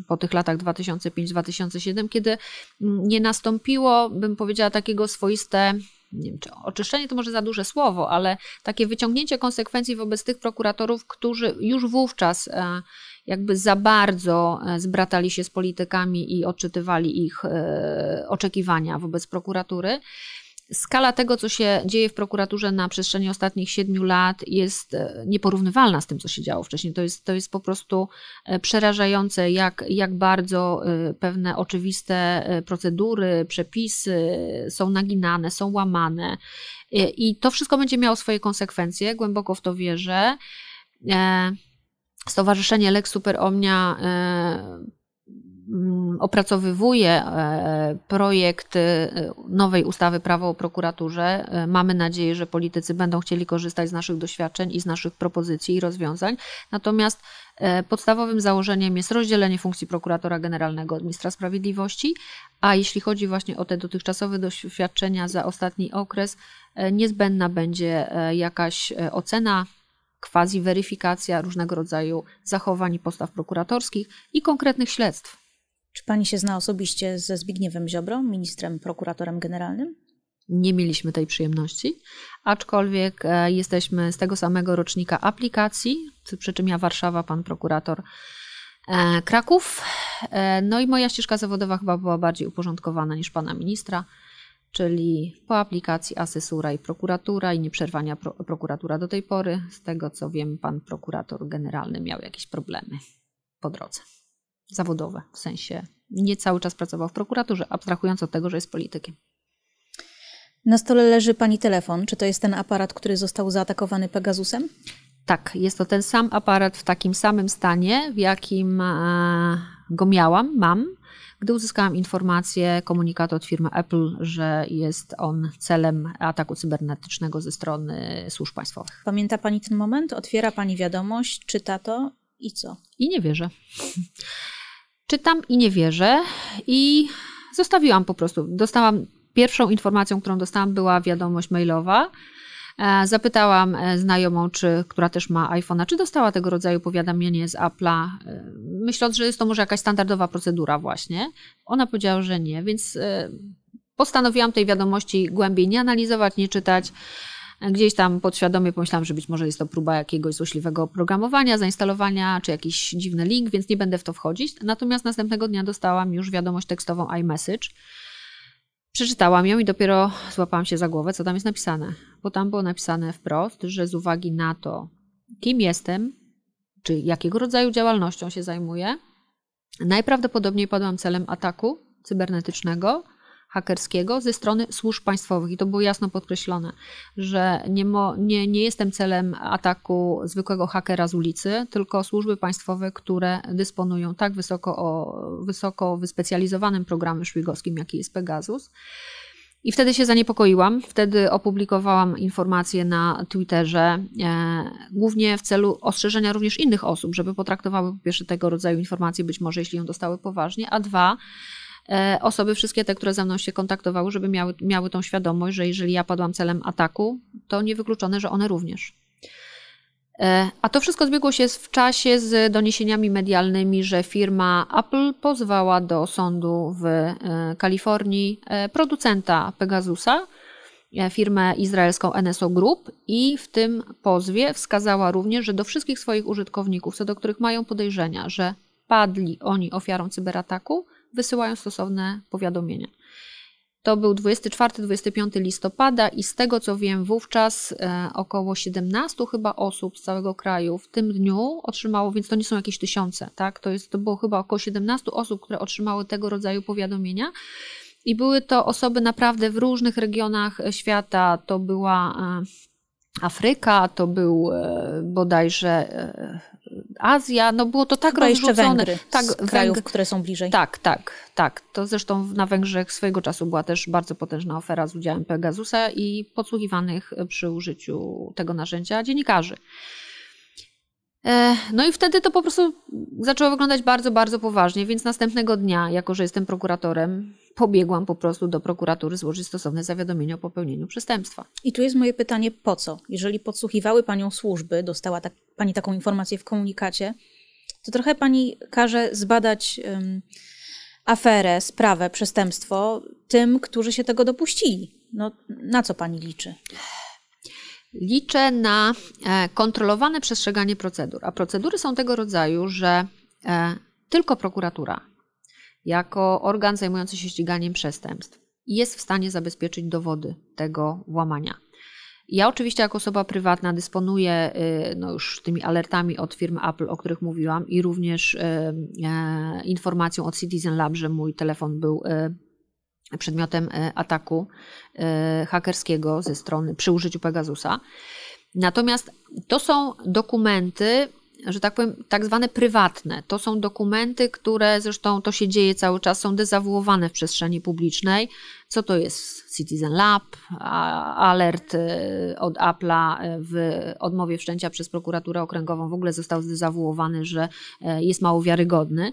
po tych latach 2005-2007, kiedy nie nastąpiło, bym powiedziała, takiego swoiste nie wiem, czy oczyszczenie to może za duże słowo, ale takie wyciągnięcie konsekwencji wobec tych prokuratorów, którzy już wówczas e, jakby za bardzo e, zbratali się z politykami i odczytywali ich e, oczekiwania wobec prokuratury skala tego, co się dzieje w prokuraturze na przestrzeni ostatnich siedmiu lat, jest e, nieporównywalna z tym, co się działo wcześniej. To jest, to jest po prostu e, przerażające, jak, jak bardzo e, pewne oczywiste procedury, przepisy są naginane, są łamane. I to wszystko będzie miało swoje konsekwencje, głęboko w to wierzę. Stowarzyszenie Lex Super Omnia opracowywuje e, projekt e, nowej ustawy prawo o prokuraturze. Mamy nadzieję, że politycy będą chcieli korzystać z naszych doświadczeń i z naszych propozycji i rozwiązań. Natomiast podstawowym założeniem jest rozdzielenie funkcji prokuratora generalnego od ministra sprawiedliwości, a jeśli chodzi właśnie o te dotychczasowe doświadczenia za ostatni okres, niezbędna będzie jakaś ocena quasi weryfikacja różnego rodzaju zachowań i postaw prokuratorskich i konkretnych śledztw. Czy pani się zna osobiście ze Zbigniewem Ziobro, ministrem prokuratorem generalnym? Nie mieliśmy tej przyjemności, aczkolwiek e, jesteśmy z tego samego rocznika aplikacji, przy czym ja Warszawa, pan prokurator e, Kraków. E, no i moja ścieżka zawodowa chyba była bardziej uporządkowana niż pana ministra czyli po aplikacji asesura i prokuratura i nieprzerwania pro, prokuratura do tej pory. Z tego co wiem, pan prokurator generalny miał jakieś problemy po drodze. Zawodowe, w sensie nie cały czas pracował w prokuraturze, abstrahując od tego, że jest politykiem. Na stole leży pani telefon. Czy to jest ten aparat, który został zaatakowany Pegasusem? Tak, jest to ten sam aparat w takim samym stanie, w jakim e, go miałam, mam gdy uzyskałam informację, komunikat od firmy Apple, że jest on celem ataku cybernetycznego ze strony służb państwowych. Pamięta Pani ten moment? Otwiera Pani wiadomość, czyta to i co? I nie wierzę. Czytam i nie wierzę i zostawiłam po prostu. Dostałam pierwszą informacją, którą dostałam, była wiadomość mailowa E, zapytałam e, znajomą, czy, która też ma iPhone'a, czy dostała tego rodzaju powiadomienie z Apple'a, e, myśląc, że jest to może jakaś standardowa procedura właśnie. Ona powiedziała, że nie, więc postanowiłam tej wiadomości głębiej nie analizować, nie czytać. Gdzieś tam podświadomie pomyślałam, że być może jest to próba jakiegoś złośliwego oprogramowania, zainstalowania, czy jakiś dziwny link, więc nie będę w to wchodzić. Natomiast następnego dnia dostałam już wiadomość tekstową iMessage, Przeczytałam ją i dopiero złapałam się za głowę, co tam jest napisane. Bo tam było napisane wprost, że z uwagi na to, kim jestem, czy jakiego rodzaju działalnością się zajmuję, najprawdopodobniej padłam celem ataku cybernetycznego hakerskiego ze strony służb państwowych. I to było jasno podkreślone, że nie, mo, nie, nie jestem celem ataku zwykłego hakera z ulicy, tylko służby państwowe, które dysponują tak wysoko, o, wysoko wyspecjalizowanym programem szpiegowskim, jaki jest Pegasus. I wtedy się zaniepokoiłam. Wtedy opublikowałam informacje na Twitterze, e, głównie w celu ostrzeżenia również innych osób, żeby potraktowały po pierwsze tego rodzaju informacje, być może jeśli ją dostały poważnie, a dwa, osoby, wszystkie te, które ze mną się kontaktowały, żeby miały, miały tą świadomość, że jeżeli ja padłam celem ataku, to niewykluczone, że one również. E, a to wszystko zbiegło się w czasie z doniesieniami medialnymi, że firma Apple pozwała do sądu w e, Kalifornii producenta Pegasusa, firmę izraelską NSO Group i w tym pozwie wskazała również, że do wszystkich swoich użytkowników, co do których mają podejrzenia, że padli oni ofiarą cyberataku, wysyłają stosowne powiadomienia. To był 24-25 listopada i z tego co wiem, wówczas e, około 17 chyba osób z całego kraju w tym dniu otrzymało, więc to nie są jakieś tysiące, tak? To, jest, to było chyba około 17 osób, które otrzymały tego rodzaju powiadomienia. I były to osoby naprawdę w różnych regionach świata. To była e, Afryka, to był e, bodajże Azja, no było to tak Chyba rozrzucone. Węgry, tak, z krajów, które są bliżej. Tak, tak, tak. To zresztą na Węgrzech swojego czasu była też bardzo potężna ofera z udziałem Pegasusa i podsłuchiwanych przy użyciu tego narzędzia dziennikarzy. E, no i wtedy to po prostu zaczęło wyglądać bardzo, bardzo poważnie, więc następnego dnia, jako że jestem prokuratorem, pobiegłam po prostu do prokuratury złożyć stosowne zawiadomienie o popełnieniu przestępstwa. I tu jest moje pytanie, po co? Jeżeli podsłuchiwały panią służby, dostała tak, pani taką informację w komunikacie, to trochę pani każe zbadać um, aferę, sprawę, przestępstwo tym, którzy się tego dopuścili. No, na co pani liczy? Liczę na e, kontrolowane przestrzeganie procedur. A procedury są tego rodzaju, że e, tylko prokuratura, jako organ zajmujący się ściganiem przestępstw, jest w stanie zabezpieczyć dowody tego włamania. Ja oczywiście jako osoba prywatna dysponuję e, no już tymi alertami od firmy Apple, o których mówiłam i również informacją od Citizen Lab, że mój telefon był przedmiotem ataku hakerskiego ze strony przy użyciu Pegasusa. Natomiast to są dokumenty, że tak powiem, tak zwane prywatne. To są dokumenty, które zresztą to się dzieje cały czas, są dezawuowane w przestrzeni publicznej. Co to jest Citizen Lab, alert y, od Apple'a w odmowie wszczęcia przez prokuraturę okręgową w ogóle został zdezawuowany, że y, jest mało wiarygodny.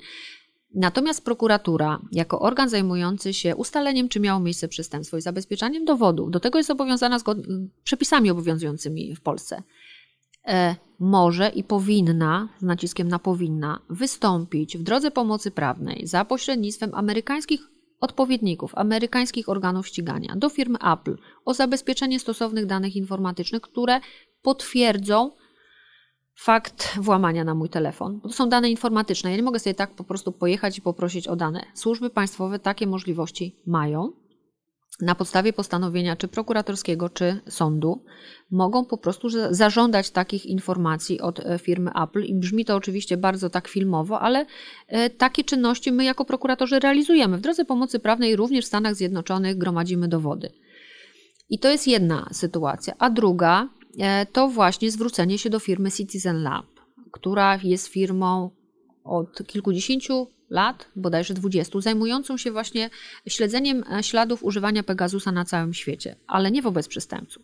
Natomiast prokuratura, jako organ zajmujący się ustaleniem, czy miało miejsce przestępstwo i zabezpieczaniem dowodów, do tego jest zobowiązana zgodnie przepisami obowiązującymi w Polsce. E, może i powinna, z naciskiem na powinna, wystąpić w drodze pomocy prawnej za pośrednictwem amerykańskich odpowiedników, amerykańskich organów ścigania do firmy Apple o zabezpieczenie stosownych danych informatycznych, które potwierdzą fakt włamania na mój telefon. To są dane informatyczne. Ja nie mogę sobie tak po prostu pojechać i poprosić o dane. Służby państwowe takie możliwości mają na podstawie postanowienia czy prokuratorskiego, czy sądu, mogą po prostu zażądać takich informacji od e, firmy Apple. I brzmi to oczywiście bardzo tak filmowo, ale e, takie czynności my jako prokuratorzy realizujemy. W drodze pomocy prawnej również w Stanach Zjednoczonych gromadzimy dowody. I to jest jedna sytuacja. A druga e, to właśnie zwrócenie się do firmy Citizen Lab, która jest firmą od kilkudziesięciu lat, bodajże 20, zajmującą się właśnie śledzeniem e, śladów używania Pegasusa na całym świecie, ale nie wobec przestępców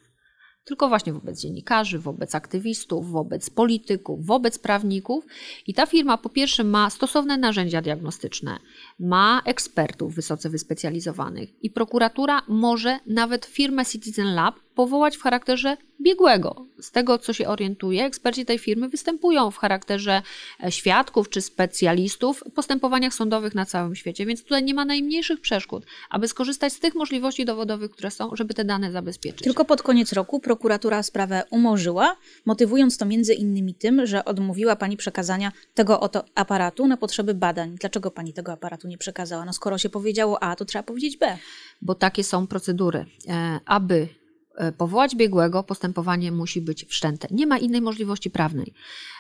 tylko właśnie wobec dziennikarzy, wobec aktywistów, wobec polityków, wobec prawników. I ta firma po pierwsze ma stosowne narzędzia diagnostyczne, ma ekspertów wysoce wyspecjalizowanych i prokuratura może nawet firmę Citizen Lab powołać w charakterze biegłego. Z tego, co się orientuje, eksperci tej firmy występują w charakterze e, świadków czy specjalistów w postępowaniach sądowych na całym świecie, więc tutaj nie ma najmniejszych przeszkód, aby skorzystać z tych możliwości dowodowych, które są, żeby te dane zabezpieczyć. Tylko pod koniec roku prokuratura sprawę umorzyła, motywując to między innymi tym, że odmówiła pani przekazania tego oto aparatu na potrzeby badań. Dlaczego pani tego aparatu nie przekazała? No skoro się powiedziało A, to trzeba powiedzieć B. Bo takie są procedury. E, aby powołać biegłego, postępowanie musi być wszczęte. Nie ma innej możliwości prawnej.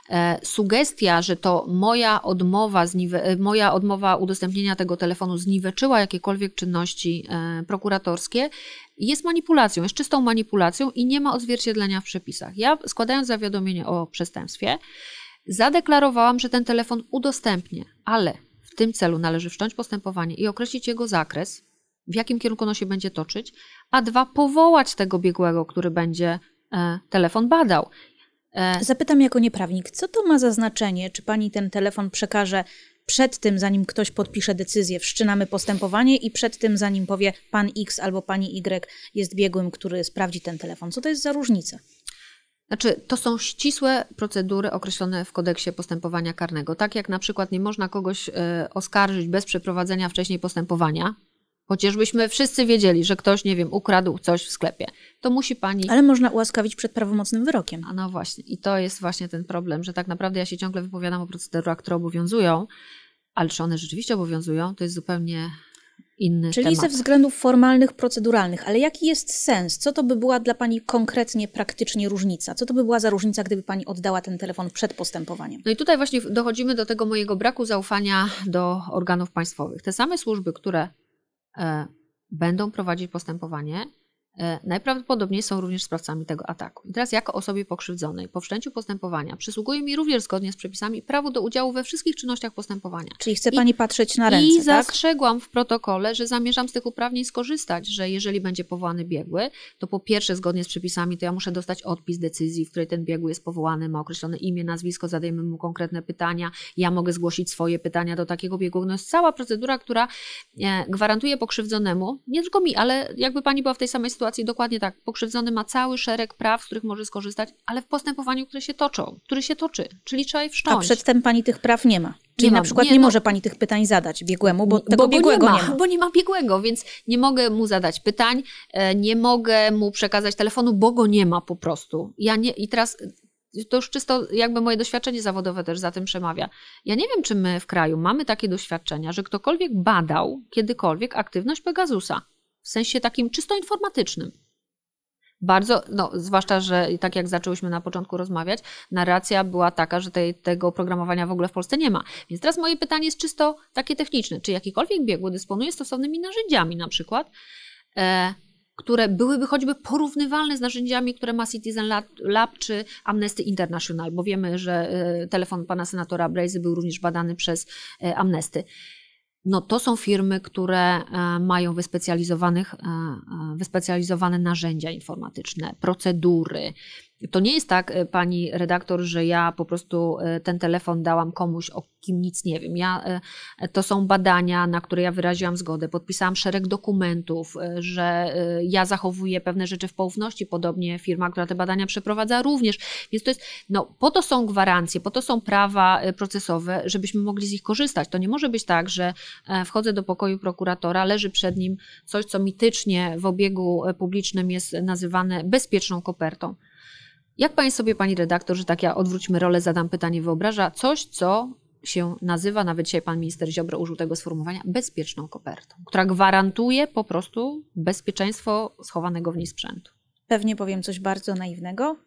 E, sugestia, że to moja odmowa, e, moja odmowa udostępnienia tego telefonu zniweczyła jakiekolwiek czynności prokuratorskie, jest manipulacją, jest czystą manipulacją i nie ma odzwierciedlenia w przepisach. Ja składając zawiadomienie o przestępstwie, zadeklarowałam, że ten telefon udostępnię, ale w tym celu należy wszcząć postępowanie i określić jego zakres, w jakim kierunku ono się będzie toczyć, a dwa, powołać tego biegłego, który będzie e, telefon badał. E, Zapytam jako nieprawnik, co to ma za znaczenie, czy pani ten telefon przekaże przed tym, zanim ktoś podpisze decyzję, wszczynamy postępowanie i przed tym, zanim powie pan X albo pani Y jest biegłym, który sprawdzi ten telefon. Co to jest za różnica? Znaczy, to są ścisłe procedury określone w kodeksie postępowania karnego. Tak jak na przykład nie można kogoś e, oskarżyć bez przeprowadzenia wcześniej postępowania, Chociażbyśmy wszyscy wiedzieli, że ktoś, nie wiem, ukradł coś w sklepie, to musi pani. Ale można ułaskawić przed prawomocnym wyrokiem. A no właśnie. I to jest właśnie ten problem, że tak naprawdę ja się ciągle wypowiadam o procedurach, które obowiązują, ale czy one rzeczywiście obowiązują, to jest zupełnie inny Czyli temat. ze względów formalnych, proceduralnych, ale jaki jest sens? Co to by była dla Pani konkretnie, praktycznie różnica? Co to by była za różnica, gdyby Pani oddała ten telefon przed postępowaniem? No i tutaj właśnie dochodzimy do tego mojego braku zaufania do organów państwowych. Te same służby, które będą prowadzić postępowanie, E, najprawdopodobniej są również sprawcami tego ataku. I teraz jako osobie pokrzywdzonej po wszczęciu postępowania przysługuje mi również zgodnie z przepisami prawo do udziału we wszystkich czynnościach postępowania. Czyli chce Pani I, patrzeć na ręce, I tak? zastrzegłam w protokole, że zamierzam z tych uprawnień skorzystać, że jeżeli będzie powołany biegły, to po pierwsze zgodnie z przepisami to ja muszę dostać odpis decyzji, w której ten biegły jest powołany, ma określone imię, nazwisko, zadajemy mu konkretne pytania, ja mogę zgłosić swoje pytania do takiego biegłego. No jest cała procedura, która e, gwarantuje pokrzywdzonemu, nie tylko mi, ale jakby Pani była w tej samej sytuacji, sytuacji dokładnie tak. Pokrzywdzony ma cały szereg praw, z których może skorzystać, ale w postępowaniu, które się toczą, który się toczy, czyli trzeba je wszcząć. A przedtem pani tych praw nie ma. Czyli nie na przykład nie, nie no, może pani tych pytań zadać biegłemu, bo tego bo, biegłego nie ma, nie ma. Bo nie ma biegłego, więc nie mogę mu zadać pytań, e, nie mogę mu przekazać telefonu, bo go nie ma po prostu. Ja nie, I teraz to już czysto jakby moje doświadczenie zawodowe też za tym przemawia. Ja nie wiem, czy my w kraju mamy takie doświadczenia, że ktokolwiek badał kiedykolwiek aktywność Pegasusa w sensie takim czysto informatycznym. Bardzo, no, zwłaszcza, że tak jak zaczęłyśmy na początku rozmawiać, narracja była taka, że tej, tego oprogramowania w ogóle w Polsce nie ma. Więc teraz moje pytanie jest czysto takie techniczne. Czy jakikolwiek biegły dysponuje stosownymi narzędziami na przykład, e, które byłyby choćby porównywalne z narzędziami, które ma Citizen Lab, Lab czy Amnesty International, bo wiemy, że e, telefon pana senatora Brazy był również badany przez e, Amnesty. No to są firmy, które e, mają wyspecjalizowanych, wyspecjalizowane narzędzia informatyczne, procedury, to nie jest tak, e, pani redaktor, że ja po prostu e, ten telefon dałam komuś, o kim nic nie wiem. Ja, e, to są badania, na które ja wyraziłam zgodę. Podpisałam szereg dokumentów, że ja zachowuję pewne rzeczy w poufności, podobnie firma, która te badania przeprowadza również. Więc to jest, no, po to są gwarancje, po to są prawa procesowe, żebyśmy mogli z nich korzystać. To nie może być tak, że wchodzę do pokoju prokuratora, leży przed nim coś, co mitycznie w obiegu publicznym jest nazywane bezpieczną kopertą. Jak pani sobie, pani redaktor, że tak ja odwróćmy rolę, zadam pytanie, wyobraża coś, co się nazywa, nawet dzisiaj pan minister Ziobro użył tego sformułowania, bezpieczną kopertą, która gwarantuje po prostu bezpieczeństwo schowanego w niej sprzętu? Pewnie powiem coś bardzo naiwnego,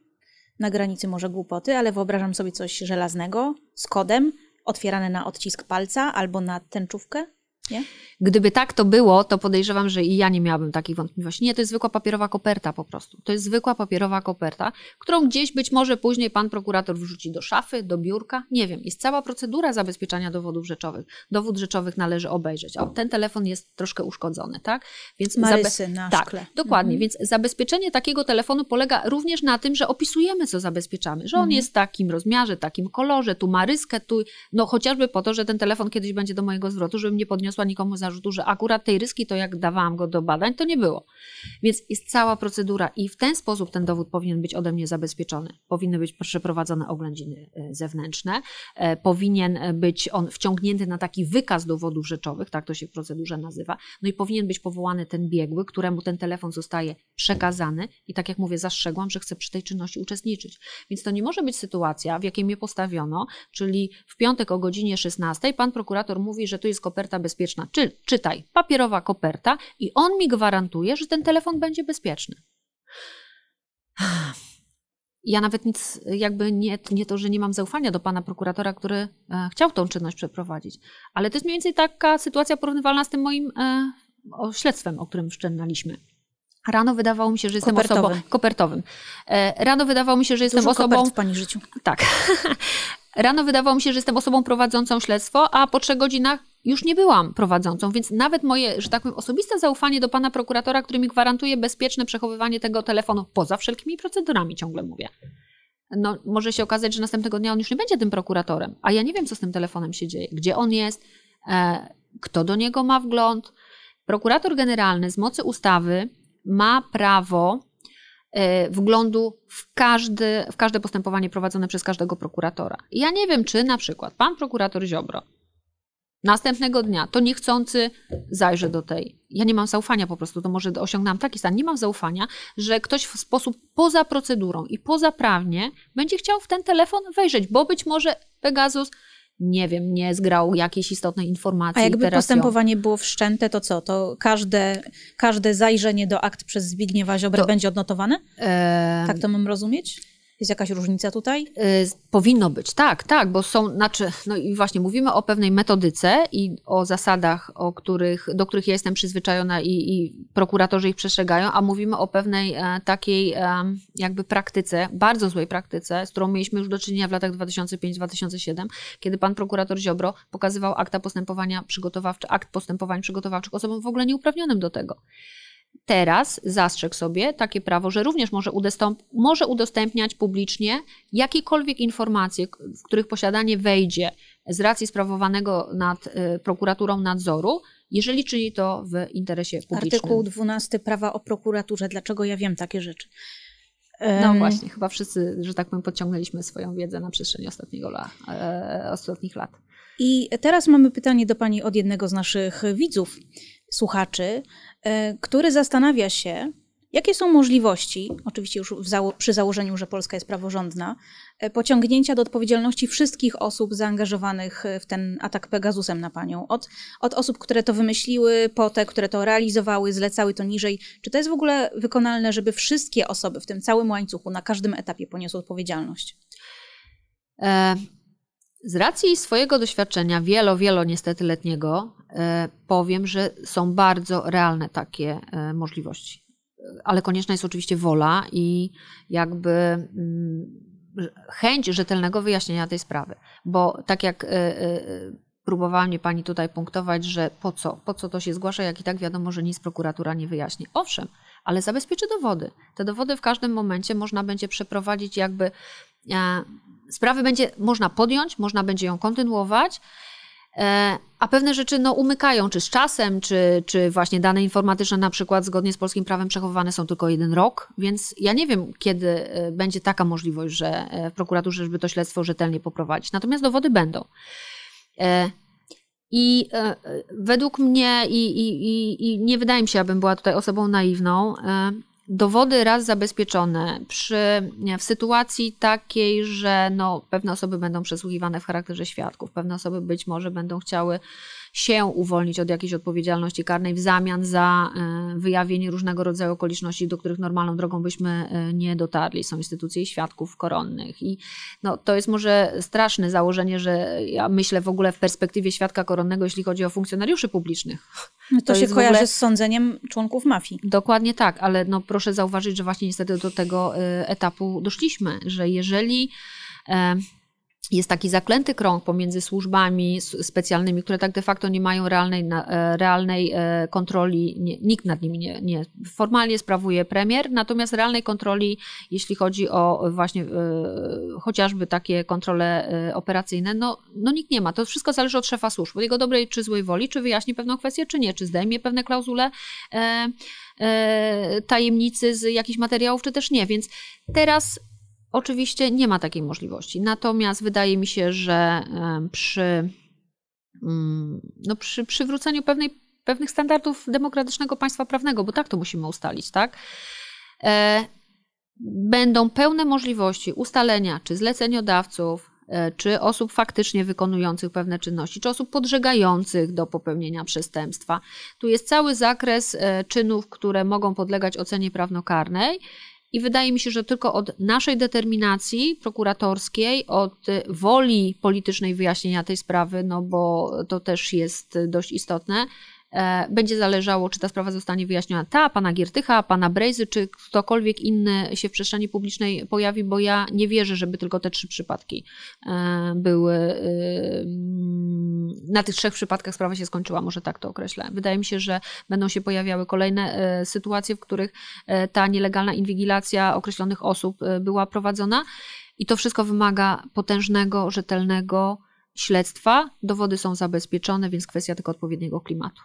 na granicy może głupoty, ale wyobrażam sobie coś żelaznego, z kodem, otwierane na odcisk palca albo na tęczówkę, nie? Gdyby tak to było, to podejrzewam, że i ja nie miałabym takich wątpliwości. Nie, to jest zwykła papierowa koperta po prostu. To jest zwykła papierowa koperta, którą gdzieś być może później pan prokurator wrzuci do szafy, do biurka. Nie wiem. Jest cała procedura zabezpieczania dowodów rzeczowych. Dowód rzeczowych należy obejrzeć. O, ten telefon jest troszkę uszkodzony, tak? Więc Marysy zabe- na tak, szkle. dokładnie. Mhm. Więc zabezpieczenie takiego telefonu polega również na tym, że opisujemy, co zabezpieczamy. Że on mhm. jest w takim rozmiarze, takim kolorze, tu ma ryskę, tu, no chociażby po to, że ten telefon kiedyś będzie do mojego zwrotu, żebym nie podniosła nikomu za zarzutu, że akurat tej ryski to jak dawałam go do badań, to nie było. Więc jest cała procedura i w ten sposób ten dowód powinien być ode mnie zabezpieczony. Powinny być przeprowadzone oględziny e, zewnętrzne, e, powinien być on wciągnięty na taki wykaz dowodów rzeczowych, tak to się w procedurze nazywa, no i powinien być powołany ten biegły, któremu ten telefon zostaje przekazany i tak jak mówię, zastrzegłam, że chcę przy tej czynności uczestniczyć. Więc to nie może być sytuacja, w jakiej mnie postawiono, czyli w piątek o godzinie 16 pan prokurator mówi, że to jest koperta bezpieczna, czy czytaj, papierowa koperta i on mi gwarantuje, że ten telefon będzie bezpieczny. Ja nawet nic, jakby nie, nie to, że nie mam zaufania do pana prokuratora, który e, chciał tą czynność przeprowadzić, ale to jest mniej więcej taka sytuacja porównywalna z tym moim e, o, śledztwem, o którym wszczęliśmy. Rano wydawało mi się, że jestem kopertowym. osobą kopertowym. E, rano wydawało mi się, że jestem Dużo osobą. w pani życiu. Tak. (laughs) Rano wydawało mi się, że jestem osobą prowadzącą śledztwo, a po trzech godzinach już nie byłam prowadzącą, więc nawet moje, że tak powiem, osobiste zaufanie do pana prokuratora, który mi gwarantuje bezpieczne przechowywanie tego telefonu poza wszelkimi procedurami, ciągle mówię. No, może się okazać, że następnego dnia on już nie będzie tym prokuratorem, a ja nie wiem, co z tym telefonem się dzieje, gdzie on jest, e, kto do niego ma wgląd. Prokurator generalny z mocy ustawy ma prawo E, wglądu w, każdy, w każde postępowanie prowadzone przez każdego prokuratora. ja nie wiem, czy na przykład pan prokurator Ziobro następnego dnia to niechcący zajrzy do tej. Ja nie mam zaufania po prostu, to może osiągnęłam taki stan. Nie mam zaufania, że ktoś w sposób poza procedurą i poza prawnie będzie chciał w ten telefon wejrzeć, bo być może Pegasus nie wiem, nie zgrał jakiejś istotnej informacji. A jakby postępowanie ją... było wszczęte, to co? To każde, każde zajrzenie do akt przez Zbigniewa Ziobrę to, będzie odnotowane? E... Tak to mam rozumieć? Jest jakaś różnica tutaj? Yy, powinno być, tak, tak, bo są, znaczy, no i właśnie mówimy o pewnej metodyce i o zasadach, o których, do których ja jestem przyzwyczajona i, i prokuratorzy ich przestrzegają, a mówimy o pewnej e, takiej e, jakby praktyce, bardzo złej praktyce, z którą mieliśmy już do czynienia w latach 2005-2007, kiedy pan prokurator Ziobro pokazywał akta postępowania przygotowawcze, akt postępowań przygotowawczych osobom w ogóle nieuprawnionym do tego. Teraz zastrzegł sobie takie prawo, że również może, udostęp może udostępniać publicznie jakiekolwiek informacje, w których posiadanie wejdzie z racji sprawowanego nad y, prokuraturą nadzoru, jeżeli czyni to w interesie publicznym. Artykuł 12 prawa o prokuraturze. Dlaczego ja wiem takie rzeczy? No właśnie, chyba wszyscy, że tak powiem, podciągnęliśmy swoją wiedzę na przestrzeni ostatniego la, e, ostatnich lat. I teraz mamy pytanie do Pani od jednego z naszych widzów, słuchaczy. E, który zastanawia się, jakie są możliwości, oczywiście już zało przy założeniu, że Polska jest praworządna, e, pociągnięcia do odpowiedzialności wszystkich osób zaangażowanych w ten atak Pegasusem na panią. Od, od osób, które to wymyśliły, po te, które to realizowały, zlecały to niżej. Czy to jest w ogóle wykonalne, żeby wszystkie osoby w tym całym łańcuchu na każdym etapie poniosły odpowiedzialność? E z racji swojego doświadczenia, wielo, wielo niestety letniego, e, powiem, że są bardzo realne takie e, możliwości. ale konieczna jest oczywiście wola i jakby mm, chęć rzetelnego wyjaśnienia tej sprawy. Bo tak jak próbowała mnie pani tutaj punktować, że po co, po co to się zgłasza, jak i tak wiadomo, że nic prokuratura nie wyjaśni. Owszem, ale zabezpieczy dowody. Te dowody w każdym momencie można będzie przeprowadzić jakby, e, sprawy będzie można podjąć, można będzie ją kontynuować, e, a pewne rzeczy no, umykają, czy z czasem, czy, czy właśnie dane informatyczne na przykład zgodnie z polskim prawem przechowywane są tylko jeden rok, więc ja nie wiem, kiedy e, będzie taka możliwość, że e, w prokuraturze, żeby to śledztwo rzetelnie poprowadzić. Natomiast dowody będą. I według mnie, i, i, i nie wydaje mi się, abym była tutaj osobą naiwną, dowody raz zabezpieczone przy, w sytuacji takiej, że no, pewne osoby będą przesłuchiwane w charakterze świadków, pewne osoby być może będą chciały się uwolnić od jakiejś odpowiedzialności karnej w zamian za e, wyjawienie różnego rodzaju okoliczności, do których normalną drogą byśmy e, nie dotarli. Są instytucje świadków koronnych i no, to jest może straszne założenie, że ja myślę w ogóle w perspektywie świadka koronnego, jeśli chodzi o funkcjonariuszy publicznych. No to, to się kojarzy ogóle... z sądzeniem członków mafii. Dokładnie tak, ale no proszę zauważyć, że właśnie niestety do tego e, etapu doszliśmy, że jeżeli jest taki zaklęty krąg pomiędzy służbami specjalnymi, które tak de facto nie mają realnej, e, realnej e, kontroli, nie, nikt nad nimi nie, nie, formalnie sprawuje premier, natomiast realnej kontroli, jeśli chodzi o właśnie e, chociażby takie kontrole operacyjne, no, no nikt nie ma. To wszystko zależy od szefa służb, od jego dobrej czy złej woli, czy wyjaśni pewną kwestię, czy nie, czy zdejmie pewne klauzule tajemnicy z jakichś materiałów, czy też nie. Więc teraz Oczywiście nie ma takiej możliwości. Natomiast wydaje mi się, że przy, mm, no przy przywróceniu pewnej, pewnych standardów demokratycznego państwa prawnego, bo tak to musimy ustalić, tak? E, będą pełne możliwości ustalenia czy zleceniodawców, e, czy osób faktycznie wykonujących pewne czynności, czy osób podżegających do popełnienia przestępstwa. Tu jest cały zakres e, czynów, które mogą podlegać ocenie prawnokarnej i wydaje mi się, że tylko od naszej determinacji prokuratorskiej, od woli politycznej wyjaśnienia tej sprawy, no bo to też jest dość istotne, będzie zależało, czy ta sprawa zostanie wyjaśniona. Ta, pana Giertycha, pana Brejzy, czy ktokolwiek inny się w przestrzeni publicznej pojawi, bo ja nie wierzę, żeby tylko te trzy przypadki e, były. E, na tych trzech przypadkach sprawa się skończyła, może tak to określę. Wydaje mi się, że będą się pojawiały kolejne sytuacje, w których ta nielegalna inwigilacja określonych osób była prowadzona. I to wszystko wymaga potężnego, rzetelnego śledztwa. Dowody są zabezpieczone, więc kwestia tylko odpowiedniego klimatu.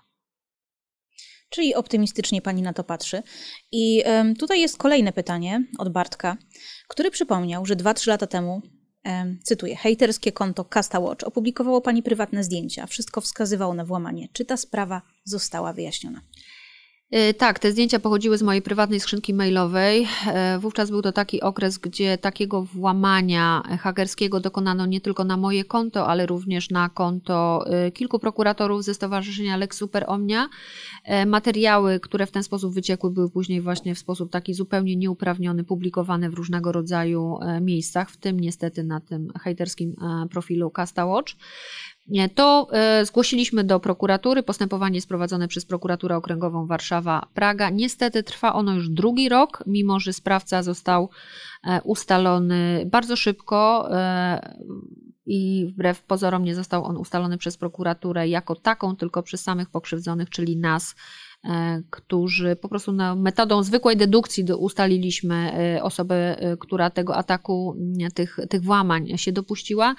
Czyli optymistycznie pani na to patrzy. I tutaj jest kolejne pytanie od Bartka, który przypomniał, że 2-3 lata temu, cytuję, hejterskie konto Casta Watch opublikowało pani prywatne zdjęcia. Wszystko wskazywało na włamanie. Czy ta sprawa została wyjaśniona? Y, tak, te zdjęcia pochodziły z mojej prywatnej skrzynki mailowej. E, wówczas był to taki okres, gdzie takiego włamania hakerskiego dokonano nie tylko na moje konto, ale również na konto y, kilku prokuratorów ze Stowarzyszenia Lex Super Omnia. E, materiały, które w ten sposób wyciekły, były później właśnie w sposób taki zupełnie nieuprawniony publikowane w różnego rodzaju e, miejscach, w tym niestety na tym hejterskim profilu Casta Watch. To e, zgłosiliśmy do prokuratury. Postępowanie jest prowadzone przez prokuraturę okręgową Warszawa-Praga. Niestety trwa ono już drugi rok, mimo że sprawca został e, ustalony bardzo szybko e, i wbrew pozorom nie został on ustalony przez prokuraturę jako taką, tylko przez samych pokrzywdzonych, czyli nas, którzy po prostu no, metodą zwykłej dedukcji ustaliliśmy osobę, która tego ataku, tych, tych włamań się dopuściła.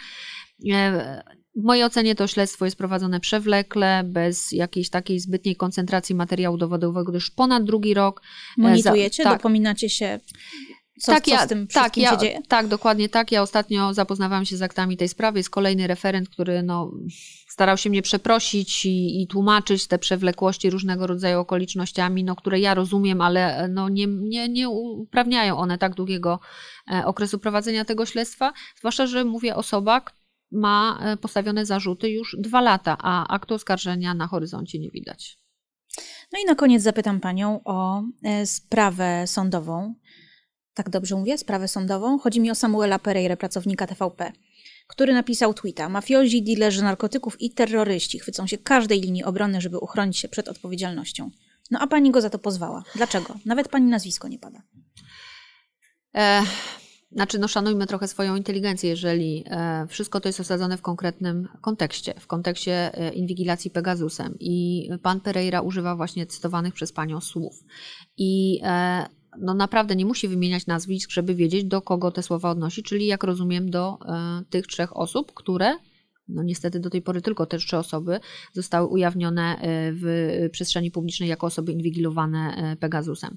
W mojej ocenie to śledztwo jest prowadzone przewlekle, bez jakiejś takiej zbytniej koncentracji materiału dowodowego, gdyż ponad drugi rok. E, Monitorujecie, tak, dopominacie się co, tak, co ja, z tym tak, ja, się dzieje? Tak, dokładnie tak. Ja ostatnio zapoznawałam się z aktami tej sprawy. Jest kolejny referent, który no, starał się mnie przeprosić i, i, tłumaczyć te przewlekłości różnego rodzaju okolicznościami, no, które ja rozumiem, ale no, nie, nie, nie uprawniają one tak długiego e, okresu prowadzenia tego śledztwa. Zwłaszcza, że mówię osoba, ma e, postawione zarzuty już dwa lata, a aktu oskarżenia na horyzoncie nie widać. No i na koniec zapytam Panią o e, sprawę sądową. Tak dobrze mówię? Sprawę sądową? Chodzi mi o Samuela Pereira, pracownika TVP, który napisał tweeta. Mafiozi, dilerzy narkotyków i terroryści chwycą się każdej linii obrony, żeby uchronić się przed odpowiedzialnością. No a pani go za to pozwała. Dlaczego? Nawet pani nazwisko nie pada. E, znaczy, no szanujmy trochę swoją inteligencję, jeżeli e, wszystko to jest osadzone w konkretnym kontekście, w kontekście e, inwigilacji Pegasusem i pan Pereira używa właśnie cytowanych przez panią słów. I e, no naprawdę nie musi wymieniać nazwisk, żeby wiedzieć, do kogo te słowa odnosi, czyli jak rozumiem, do tych trzech osób, które no niestety do tej pory tylko te trzy osoby zostały ujawnione w przestrzeni publicznej jako osoby inwigilowane Pegasusem.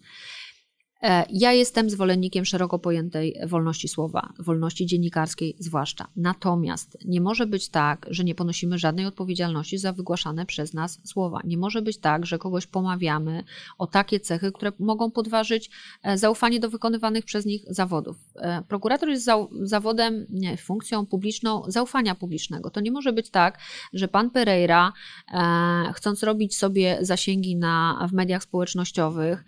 E, ja jestem zwolennikiem szeroko pojętej wolności słowa, wolności dziennikarskiej zwłaszcza. Natomiast nie może być tak, że nie ponosimy żadnej odpowiedzialności za wygłaszane przez nas słowa. Nie może być tak, że kogoś pomawiamy o takie cechy, które mogą podważyć e, zaufanie do wykonywanych przez nich zawodów. E, prokurator jest zawodem, nie, funkcją publiczną zaufania publicznego. To nie może być tak, że pan Pereira, chcąc robić sobie zasięgi na, w mediach społecznościowych,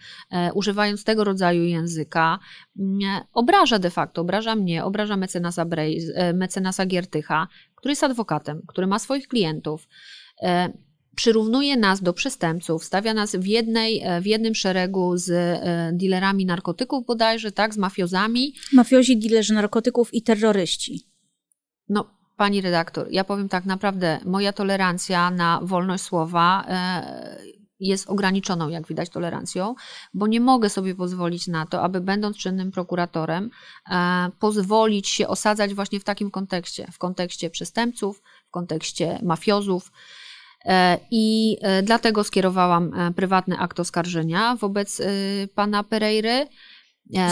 używając tego rodzaju rodzaju języka obraża de facto, obraża mnie, obraża mecenasa, Brej, e, mecenasa Giertycha, który jest adwokatem, który ma swoich klientów e, przyrównuje nas do przestępców, stawia nas w, jednej, e, w jednym szeregu z dealerami narkotyków bodajże, tak, z mafiozami. Mafiozi, dilerzy narkotyków i terroryści. No, pani redaktor, ja powiem tak, naprawdę moja tolerancja na wolność słowa jest ograniczoną, jak widać, tolerancją, bo nie mogę sobie pozwolić na to, aby będąc czynnym prokuratorem, e, pozwolić się osadzać właśnie w takim kontekście, w kontekście przestępców, w kontekście mafiozów. E, I e, dlatego skierowałam prywatny akt oskarżenia wobec pana Pereiry.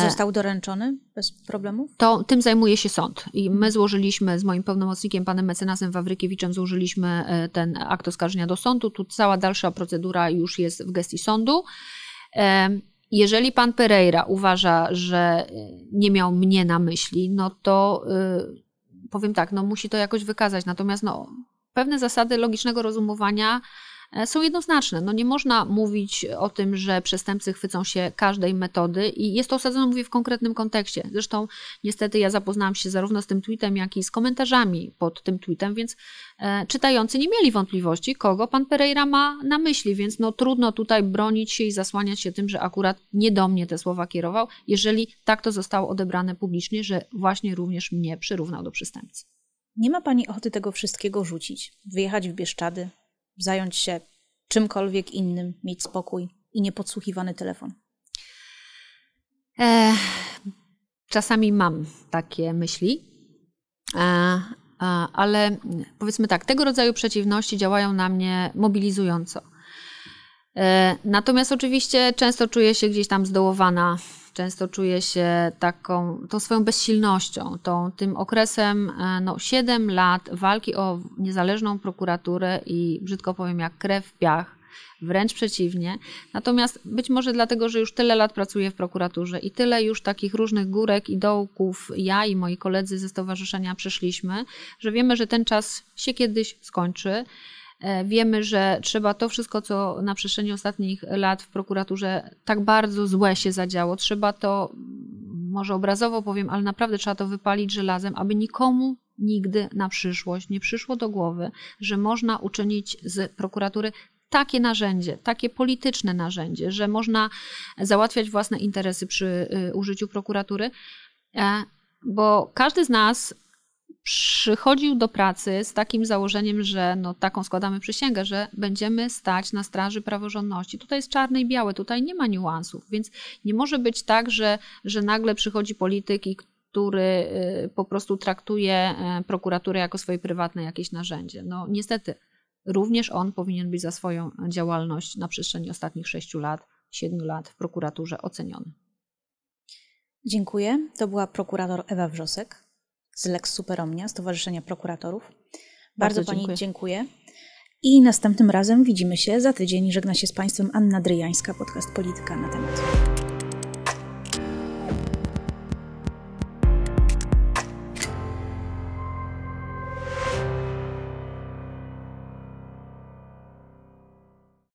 Został doręczony bez problemów? To tym zajmuje się sąd. I my złożyliśmy z moim pełnomocnikiem, panem mecenasem Wawrykiewiczem, złożyliśmy e, ten akt oskarżenia do sądu. Tu cała dalsza procedura już jest w gestii sądu. E, jeżeli pan Pereira uważa, że e, nie miał mnie na myśli, no to powiem tak, no musi to jakoś wykazać. Natomiast no, pewne zasady logicznego rozumowania E, są jednoznaczne. No nie można mówić o tym, że przestępcy chwycą się każdej metody i jest to osadzone, mówię, w konkretnym kontekście. Zresztą niestety ja zapoznałam się zarówno z tym tweetem, jak i z komentarzami pod tym tweetem, więc e, czytający nie mieli wątpliwości, kogo pan Pereira ma na myśli, więc no trudno tutaj bronić się i zasłaniać się tym, że akurat nie do mnie te słowa kierował, jeżeli tak to zostało odebrane publicznie, że właśnie również mnie przyrównał do przestępcy. Nie ma pani ochoty tego wszystkiego rzucić, wyjechać w Bieszczady, zająć się czymkolwiek innym, mieć spokój i niepodsłuchiwany telefon? Czasami mam takie myśli, e, e, ale powiedzmy tak, tego rodzaju przeciwności działają na mnie mobilizująco. E, natomiast oczywiście często czuję się gdzieś tam zdołowana często czuję się taką, tą swoją bezsilnością, tą, tym okresem e, no, 7 lat walki o niezależną prokuraturę i brzydko powiem jak krew w piach, wręcz przeciwnie. Natomiast być może dlatego, że już tyle lat pracuję w prokuraturze i tyle już takich różnych górek i dołków ja i moi koledzy ze stowarzyszenia przeszliśmy, że wiemy, że ten czas się kiedyś skończy. E, wiemy, że trzeba to wszystko, co na przestrzeni ostatnich lat w prokuraturze tak bardzo złe się zadziało, trzeba to, może obrazowo powiem, ale naprawdę trzeba to wypalić żelazem, aby nikomu nigdy na przyszłość nie przyszło do głowy, że można uczynić z prokuratury takie narzędzie, takie polityczne narzędzie, że można załatwiać własne interesy przy y, użyciu prokuratury, e, bo każdy z nas przychodził do pracy z takim założeniem, że no, taką składamy przysięgę, że będziemy stać na straży praworządności. Tutaj jest czarne i białe, tutaj nie ma niuansów, więc nie może być tak, że, że nagle przychodzi polityk i który y, po prostu traktuje y, prokuraturę jako swoje prywatne jakieś narzędzie. No niestety, również on powinien być za swoją działalność na przestrzeni ostatnich sześciu lat, siedmiu lat w prokuraturze oceniony. Dziękuję. To była prokurator Ewa Wrzosek z Lex Superomnia, Stowarzyszenia Prokuratorów. Bardzo, Bardzo Pani dziękuję. dziękuję. I następnym razem widzimy się za tydzień. Żegna się z Państwem Anna Dryjańska, podcast Polityka na temat.